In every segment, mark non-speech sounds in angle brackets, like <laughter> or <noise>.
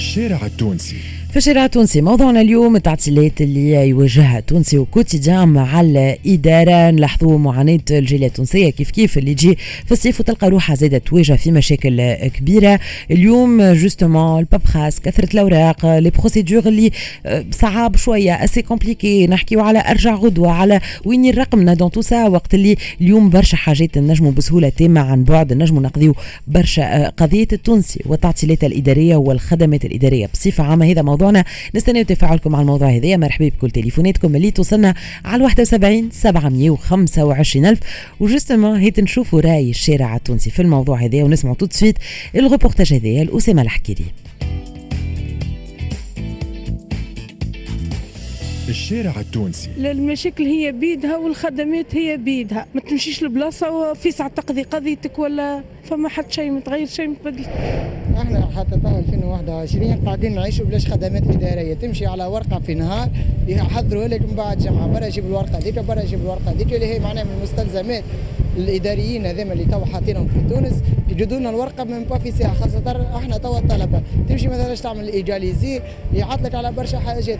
الشارع التونسي. في التونسي. موضوعنا اليوم التعطيلات اللي يواجهها التونسي و quotidien مع الإدارة. نلاحظوا معاناة الجالية التونسية. كيف كيف اللي تجي في الصيف وتلقى روحها زادة تواجه في مشاكل كبيرة. اليوم justement ال paperasse كثرة الأوراق les procédures اللي آه، صعاب شوية assez compliquées نحكيو على أرجع غدوة على وين الرقمنة donc تو وقت اللي اليوم برشا حاجات نجموا بسهولة تامة عن بعد. نجموا نقضيو برشا آه، قضية التونسي والتعطيلات الإدارية والخدمات الإدارية بصفة عامة. هذا موضوع موضوعنا نستنى تفاعلكم على الموضوع هذا. مرحبا بكل تليفوناتكم اللي توصلنا على 71 725 ألف. و justement هيا نشوفوا رأي الشارع التونسي في الموضوع هذا. ونسمعوا tout de suite ال reportage هذا. لأسامة الحكيري الشارع التونسي. المشاكل هي بيدها والخدمات هي بيدها. ما تمشيش لبلاصة وفي ساعة تقضي قضيتك ولا فما حد شيء متغير شيء متبدل إحنا حتى تو 2021 قاعدين نعيشوا بلاش خدمات إدارية. تمشي على ورقة في نهار يحضروا لك من بعد جمعة. برا جيب الورقة هذيك برا جيب الورقة هذيك اللي هي معناها من المستلزمات الإداريين هذوما اللي تو حاطينهم في تونس. يجدوا لنا الورقة من با في ساعة خاصة إحنا تو الطلبة. تمشي مثلا تعمل؟ légaliser يعطلك على برشا حاجات.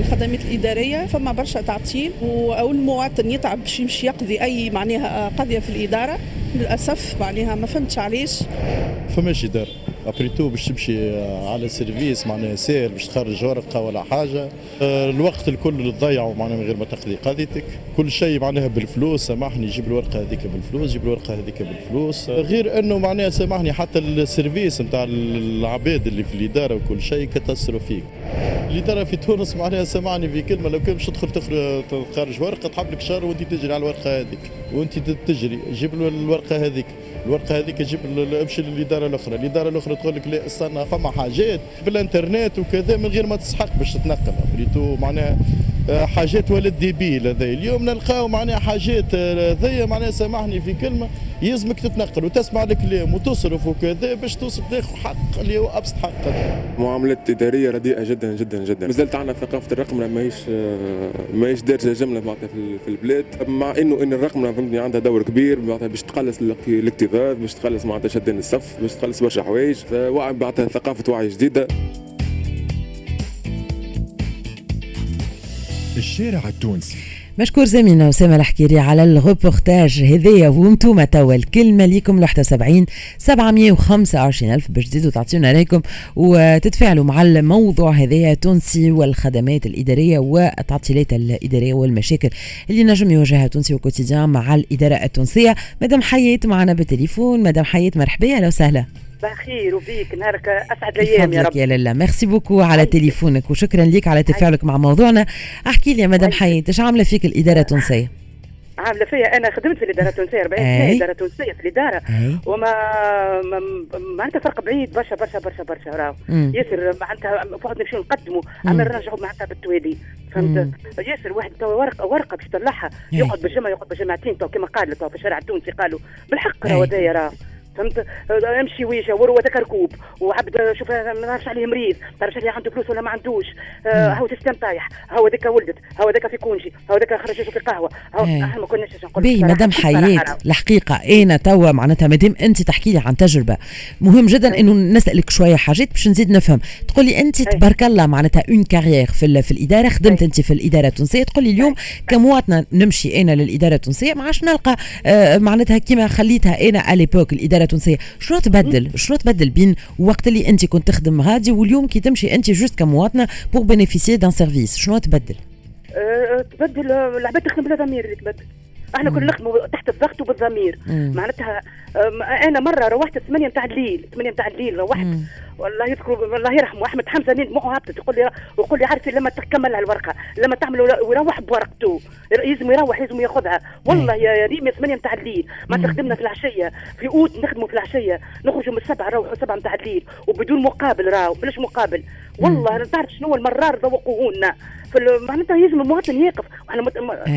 الخدمات الإدارية فما برشا تعطيل والمواطن يتعب باش يمشي يقضي أي معناها قضية في الإدارة للأسف معناها ما فهمتش علاش. فماش إدارة. après tout باش تمشي على service معناها سير باش تخرج ورقة ولا حاجة. آه، الوقت الكل تضيعه معناها من غير ما تقضي قضيتك. كل شيء معناها بالفلوس سامحني جيب الورقة هذيك بالفلوس جيب الورقة هذيك بالفلوس. آه، غير إنه معناها سامحني حتى ال service نتاع العباد اللي في الإدارة وكل شيء catastrophique الإدارة في تونس معناها سامحني في كلمة لو كان باش تدخل تخرج ورقة تحب لك شهر وانت تجري على الورقة هذيك وانت تجري جيب الورقة هذيك. الورقة هذيك جيب امشي للإدارة الأخرى. الإدارة الأخرى تقول لك لا استنى فما حاجات بالانترنت وكذا من غير ما تستحق باش تتنقل. après tout معناها حاجات ولد débile هذا. اليوم نلقاو معناها حاجات هذيا معناها سامحني في كلمة يلزمك تتنقل وتسمع الكلام وتصرف وكذا باش توصل تاخذ حق اللي هو أبسط حق. معاملات اداريه رديئة جدا جدا جدا. مازالت عندنا ثقافة الرقم ماهيش آه، ماهيش دارجة جملة معناتها في البلاد. مع إنه إن الرقم فهمتني عندها دور كبير معناتها باش تقلص الاكتظاظ باش تقلص معناتها شدان الصف باش تقلص برشا حوايج. معناتها ثقافة وعي جديدة. الشارع التونسي. مشكور زميلنا أسامة الحكيري على الروبورتاج هذايا وأنتم توا الكلمة ليكم 71 725 ألف باش تزيدوا تعطيونا رأيكم وتتفاعلوا مع الموضوع هذايا تونسي والخدمات الإدارية والتعطيلات الإدارية والمشاكل اللي نجم يواجهها تونسي و quotidien مع الإدارة التونسية. مدام حياة معنا بالتليفون مدام حياة مرحبا أهلا وسهلا. بخير وبيك نهارك أسعد الأيام يا رب. يا لاله merci beaucoup على تليفونك وشكرا لك على تفاعلك مع موضوعنا. أحكي لي يا مدام حياة إيش عاملة فيك الإدارة التونسية؟ عاملة فيا أنا خدمت في الإدارة التونسية 40 سنة إدارة تونسية في الإدارة. أي. وما معناتها فرق بعيد برشا برشا برشا برشا راهو. ياسر معناتها فقط نمشيو نقدموا أما نرجعوا معناتها بالتوالي. فهمت؟ ياسر واحد تو ورقه ورقة باش يطلعها يقعد بالجمعه يقعد بالجمعتين تو كما قال تو في الشارع التونسي قالوا. بالحق راهو هذايا راه فهمت؟ امشي ويجا وروتك ركوب وعبد شوف ما نعرفش عليه مريض. ما نعرفش عليه عنده فلوس ولا ما عندوش. آه هو système طايح. هو ذاك ولدت. هو ذاك في congé. هو ذاك خرج في قهوة. هو إحنا ما كناش نقول باهي مدام حياة الحقيقة. أنا توا معناتها مادام أنت تحكي لي عن تجربة. مهم جدا إنه نسألك شوية حاجات باش نزيد نفهم. تقولي أنت تبارك الله معناتها une carrière في, في الإدارة. خدمت أنت في الإدارة التونسية. تقولي اليوم كمواطنة نمشي أنا للإدارة التونسية. ما عادش نلقى آه معناتها كيما خليتها أنا à l'époque الإدارة التونسية. شنو تبدل؟ شنو تبدل بين وقت اللي أنت كنت تخدم غادي واليوم كي تمشي أنت juste كمواطنة pour bénéficier d'un service شنو تبدل؟ أه تبدل العباد تخدم بلا ضمير تبدل. إحنا كنا نخدموا تحت الضغط وبالضمير. معناتها أنا مرة روحت 8 نتاع الليل 8 نتاع الليل روحت. والله يذكر الله يرحمه. أحمد حمزة نين دموعه هبطت يقول لي يقول لي عارفي لما تكمل الورقة لما تعمل ويروح بورقته. لازم يروح لازم ياخذها. والله يا ريم 8 نتاع الليل. ما تخدمنا في العشية. في أوت نخدموا في العشية. نخرجوا من السبعة نروحوا سبعة نتاع الليل. وبدون مقابل راهو بلاش مقابل. والله تعرف شنو المرار ذوقوه لنا معناتها يلزم المواطن يقف. إحنا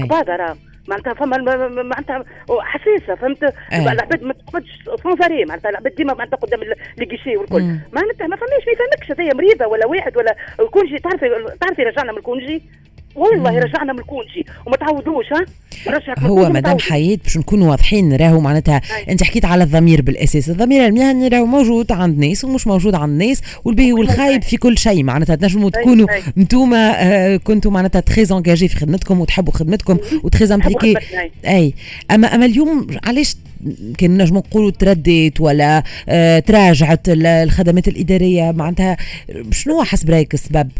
قباضه راهو معناتها فما معناتها حساسة فهمت؟ العباد ما تقعدش سونزاري معناتها العباد ديما معناتها قدام الكيشي والكل. معناتها ما فماش ما يفهمكش هذايا مريضة ولا واحد ولا كونجي تعرفي تعرفي رجعنا من الكونجي؟ والله رجعنا من الكونجي وما تعودوش ها؟ هو مدام حياة باش نكونوا واضحين راهو معناتها انت حكيت على الضمير بالأساس الضمير المهني راهو موجود عند ناس ومش موجود عند ناس والباهي والخايب في كل شيء معناتها تنجموا تكونوا انتوما آه كنتوا معناتها تري انجاجي في خدمتكم وتحبوا خدمتكم وتري امبليكي أي. اما أما اليوم علاش كان نجموا نقولوا تردت ولا آه تراجعت الخدمات الإدارية؟ معناتها شنو حسب رأيك السبب؟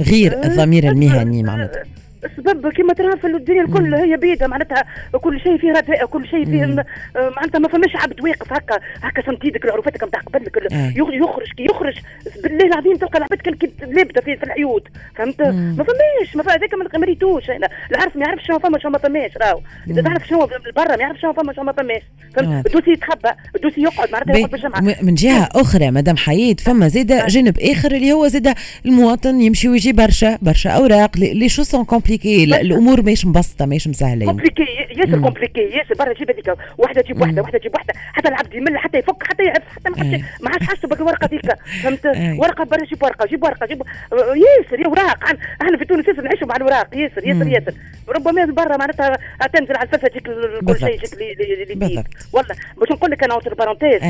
غير أه، الضمير المهني معناتها. السبب كما ترى في الدنيا الكل هي بيدها معناتها كل شيء فيه رداء كل شيء فيه آه، معناتها ما فماش عبد واقف هكا هكا سنتيدك العروفتك نتاع قبل لك يخرج كي يخرج بالله العظيم تلقى العباد كان لابدة في, في العيود فهمت؟ ما فماش ما هذاك ما مريتوش العرف ما يعرفش شنو فما شنو ما فماش راهو. إذا تعرف شنو برا ما يعرفش شنو فما شنو ما فماش فهمت؟ الدوسي يتخبى الدوسي يقعد معناتها يقعد بالجمعه من جهة أخرى مدام حياة فما زاده جانب آخر اللي هو زاده المواطن يمشي ويجي برشا برشا أوراق لي شو سون كومبليكي الأمور ماهيش مبسطة ماهيش مسهلة. كومبليكي ياسر كومبليكي ياسر برا تجيب هذيك واحدة تجيب واحدة واحدة تجيب واحدة حتى العبد يمل حتى يفك حتى يعرف حتى ما عادش حاسه بالورقه ذيك فهمت؟ ورقة برا جيب ورقة جيب ورقة جيب ياسر يا اوراق إحنا في تونس ياسر نعيشوا مع الاوراق ياسر ياسر ياسر. ربما برا معناتها تنزل على الفلفه تجيك كل شيء يجيك اللي والله باش نقول لك أنا اوتر بارونتيز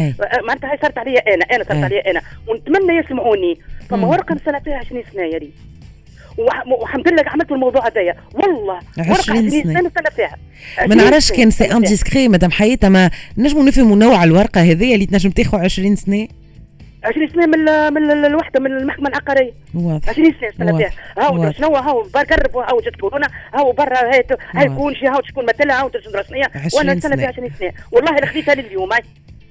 معناتها هاي صارت عليا أنا أنا صارت عليا أنا ونتمنى يسمعوني. فما ورقة سنه فيها 20 سنة يا ريت. والحمد لله عملت الموضوع هذايا. والله 20 سنه سنة. فيها ما نعرفش كان سي ان ديسكري مدام حياة ما نجموا نفهموا نوع الورقة هذيا اللي تنجم تاخذ 20 سنة؟ 20 سنة من من الوحدة من المحكمة العقارية. واضح. 20 سنة سنه فيها هاو شنو هاو؟ قرب هاو جات كورونا هاو برا هاي هاي كون شي هاو شكون مثلها هاو تجي رسمية. وأنا سنة. فيها 20 سنة. والله اللي خذيتها لليوم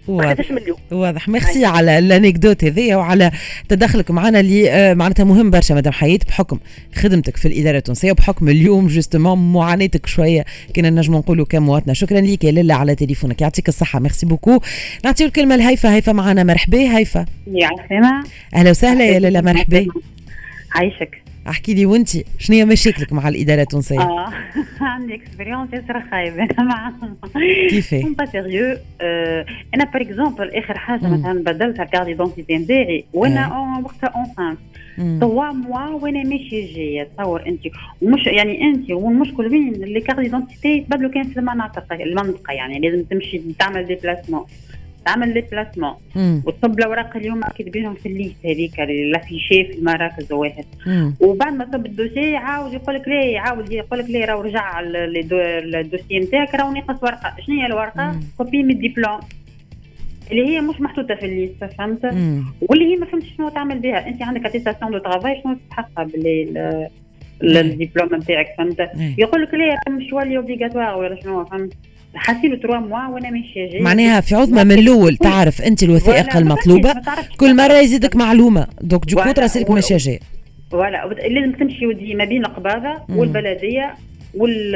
واضح. واضح. ميرسي على الانكدوت هذيا وعلى تدخلك معنا اللي آه، معناتها مهم برشا مدام حياة بحكم خدمتك في الإدارة التونسية وبحكم اليوم justement معاناتك شوية. كنا نجم نقولوا كمواطنه شكرا لك يا لاله على تليفونك. يعطيك الصحة. merci beaucoup. نعطيو الكلمة لهيفا. هيفا معنا. مرحبا هيفا. يا أهلا وسهلا يا لاله مرحبا. عايشك. احكي لي وانت شنو هي مشاكلك مع الإدارة التونسية؟ آه <laughs> عندي expérience ياسر خايبه أنا معاهم كيفاه؟ pas sérieux آه أنا par exemple آخر حاجة مثلا بدلت ال carte d'identité نتاعي وأنا وقتها enceinte trois mois وأنا ماشيه جاية تصور أنت. ومش يعني أنت والمشكل وين؟ اللي carte d'identité يتبدلوا كان في المناطق المنطقة يعني لازم تمشي تعمل déplacement تعمل les déplacements وتصب الاوراق اليوم كاتبينهم في ال liste هذيك l'affichée في المراكز واحد وبعد ما تصب ال dossier يعاود يقول لك لا يعاود يقول لك لا راه رجع ال dossier نتاعك راه ناقص ورقة. شنو هي الورقة؟ copie من الدبلوم اللي هي مش محطوطة في الليست فهمت؟ واللي هي ما فهمتش شنو تعمل بها. أنت عندك اتيستاسيون دو ترافاي شنو تستحقها باللي الدبلوم نتاعك فهمت؟ يقول لك لا مش ولي اوبليغاتوار ولا شنو فهمت؟ حاسين تروا موا وأنا ماشيه جاية معناها في عظمه من الأول تعرف أنت الوثائق المطلوبة. كل مرة يزيدك معلومة. دوك جو كوت راسلك ماشيه جاية فوالا لازم تمشي ودي ما بين القباضة والبلدية وال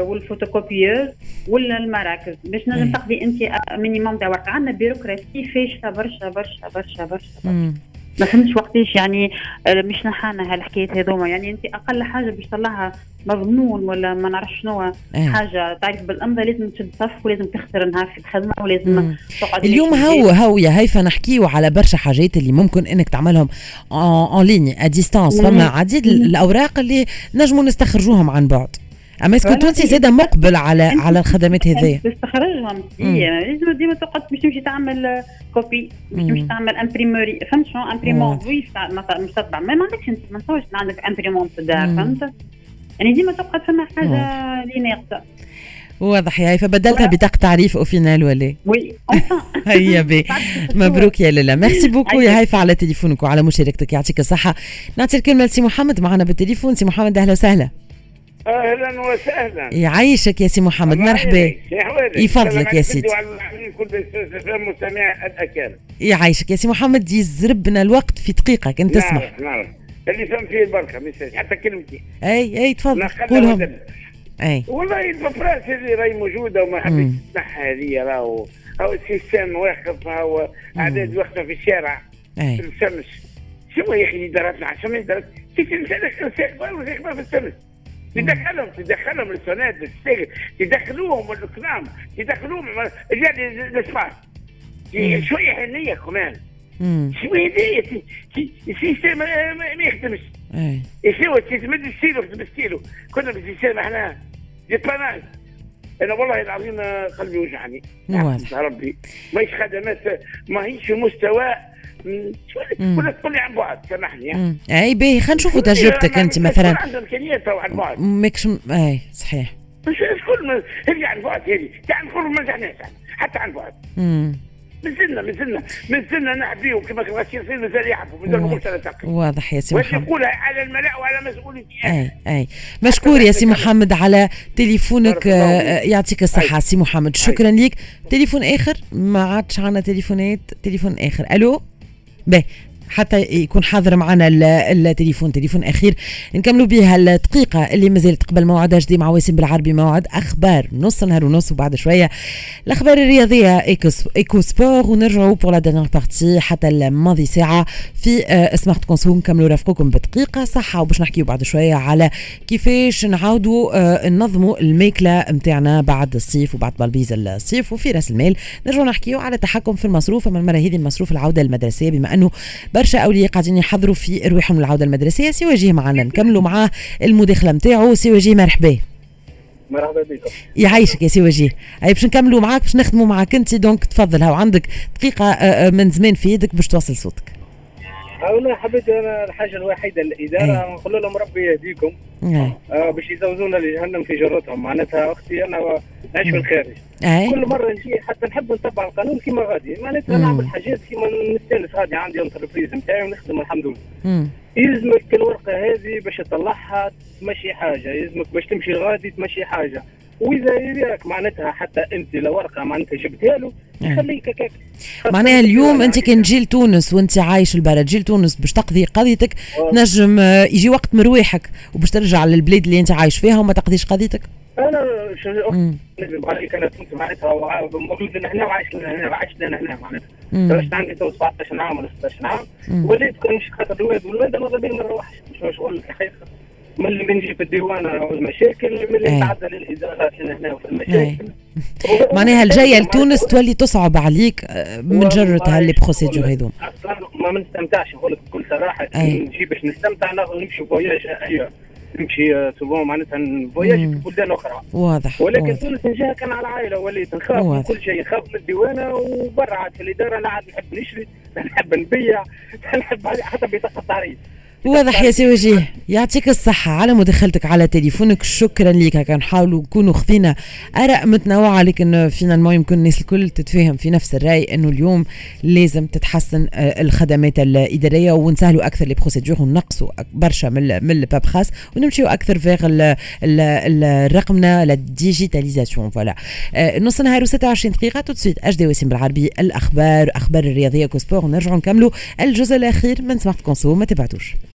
والفوتوكوبيوز ولا المراكز باش نجم تقضي أنت minimum تاع ورقه عندنا bureaucratie فاشلة برشا برشا برشا برشا, برشا. ما فهمتش وقتاش يعني آه، مش نحانا هالحكايات هذوما. يعني أنت أقل حاجة باش تطلعها مضمون ولا ما نعرف شنو إيه. حاجة تعرف بالامضاء لازم تشد صف ولازم تخسر نهار في الخدمة ولازم تقعد اليوم هو هو يا هيفا نحكيو على برشا حاجات اللي ممكن إنك تعملهم en ligne à distance فما عديد الأوراق اللي نجموا نستخرجوهم عن بعد. أما est-ce que تونسي زاده مقبل على على الخدمات هذيا تستخرجهم لازم ديما تقعد باش تمشي تعمل copie باش تمشي تعمل imprimerie فهمت شنو؟ imprimante oui مش تطبع ما عندكش أنت ما نتصورش عندك imprimante في الدار فهمت؟ يعني ديما تبقى فما حاجة اللي ناقصه واضح يا فبدلتها بطاقة تعريف au final ولا؟ oui <laughs> هيا باهي. <laughs> مبروك يا لالا merci beaucoup يا هيفا على تليفونك وعلى مشاركتك. يعطيك الصحة. نعطي الكلمة لسي محمد معنا بالتليفون. سي محمد أهلا وسهلا. أهلا وسهلا. يعيشك يا سي محمد مرحبا. يفضلك يا سيدي. يعيشك يا سي محمد يزربنا الوقت في دقيقه كنت نعرف نعرف اللي فهم فيه البركه مش حتى كلمتي. أي أي تفضل. قولهم. أي. والله ال phrase اللي راهي موجودة وما حبيتش نسمعها هذه راهو هو ال système واقف هو اعداد واقفه في الشارع. أي. في الشمس شو يا أخي شو من دارت كيف نسالك في الشمس تدخلهم تدخلهم السونات السجن تدخلوهم الكلام تدخلوهم يعني الاسماء شوية حنية كمان. شوية السيستم ما يخدمش. يسوى تمد السيلو تمد السيلو كنا بالسيستم إحنا ديباناج أنا والله العظيم قلبي وجعني. واضح. ربي. ماهيش خدمات ماهيش في مستوى ولا تقول لي عن بعد سامحني. أي باهي خلينا نشوفوا تجربتك أنت مثلا. عندها امكانيات عن بعد. ماكش أي صحيح. مش شكون هذه عن بعد هذه تاع نقول ما نجحناش حتى عن بعد. مازلنا مازلنا مازلنا نحبيهم كما كان يصير مازال يحبوا مازال ما قلتش أنا واضح يا سي محمد. يقولها على الملأ وعلى مسؤوليتي أي أي. مشكور يا سي محمد على تليفونك آه يعطيك الصحة. سي محمد شكرا لك تليفون آخر؟ ما عادش عندنا تليفونات. تليفون آخر. ألو؟ باهي. حتى يكون حاضر معنا التليفون تليفون أخير. نكملوا بها الدقيقة اللي مازالت قبل موعد جديد مع واسم بالعربي موعد أخبار نص نهار ونص وبعد شوية. الأخبار الرياضية ايكو سبور ونرجعوا pour la dernière partie حتى الماضي ساعة في سمارت كونسو نكملوا رافقكم بدقيقة صحة وباش نحكيوا بعد شوية على كيفاش نعاودوا آه، ننظموا الماكلة نتاعنا بعد الصيف وبعد بلبيز الصيف وفي رأس المال. نرجعوا نحكيوا على التحكم في المصروف. أما المرة هذه المصروف العودة المدرسية بما أنه برشا أولياء قاعدين يحضروا في روحهم العوده المدرسية. سي وجيه معنا نكملوا معاه المداخلة نتاعو سي وجيه مرحبا. مرحبا بك يعيشك يا سي وجيه أي باش نكملوا معاك باش نخدموا معاك. أنت donc تفضل. هاو عندك دقيقة آه، آه، من زمان في يدك باش توصل صوتك. والله حبيت أنا الحاجة الوحيدة الإدارة نقول لهم ربي يهديكم. آه باش يزوزونا لجهنم في جرتهم. معناتها أختي أنا نعيش في الخارج. أي. كل مرة نجي حتى نحب نتبع القانون كيما غادي. معناتها نعمل حاجات كيما نستأنس. غادي عندي انتربريز نتاعي ونخدم الحمد لله. يلزمك الورقة هذه باش تطلعها تمشي حاجة. يلزمك باش تمشي غادي تمشي حاجة. وإذا يراك معناتها حتى أنت لو ورقة معناتها جبتها له يخليك هكاك. معناها اليوم أنت كان تجي لتونس وأنت عايش البلد تجي لتونس باش تقضي قضيتك تنجم آه، يجي وقت مرويحك وباش ترجع للبلاد اللي أنت عايش فيها وما تقضيش قضيتك. أنا نكذب عليك أنا كنت معناتها مولود هنا وعايش هنا وعايش لنا هنا معناتها. درست عندي تو 17 عام ولا 16 عام وليت كل مش خاطر الولاد والولاد ما بين ما نروحش مش شغل الحقيقة من اللي بنجي في الديوان والمشاكل من اللي نتعدى للادارات هنا وفي المشاكل. معناها الجاية لتونس تولي تصعب عليك آه، من جرة ها les procédures هذوم؟ أصلا ما نستمتعش نقول لك بكل صراحة نجي باش نستمتع نمشي voyage نمشي سوبون معناتها ن voyage في بلدان أخرى. واضح ولكن واضح. تونس نجيها كان على العائلة وليت نخاف من كل شيء نخاف من الديوانة وبرا عاد في الإدارة لا عاد نحب نشري نحب نبيع نحب حتى بطاقة تعريف. واضح يا سي وجيه. يعطيك الصحة على مداخلتك على تليفونك. شكرا لك هكا نحاولوا نكونوا خذينا آراء متنوعة. لكن فينا يمكن الناس الكل تتفاهم في نفس الرأي إنه اليوم لازم تتحسن آه، الخدمات الإدارية ونسهلوا أكثر les procédures ونقصوا برشا من ال paperasse ونمشيو أكثر فيغ الرقمنة digitalisation voilà نص نهار و26 دقيقة. tout de suite flash de وسيم بالعربي. الأخبار أخبار الرياضية كوسبور ونرجعوا نكملوا الجزء الأخير من سمارت كونسو ما تبعتوش.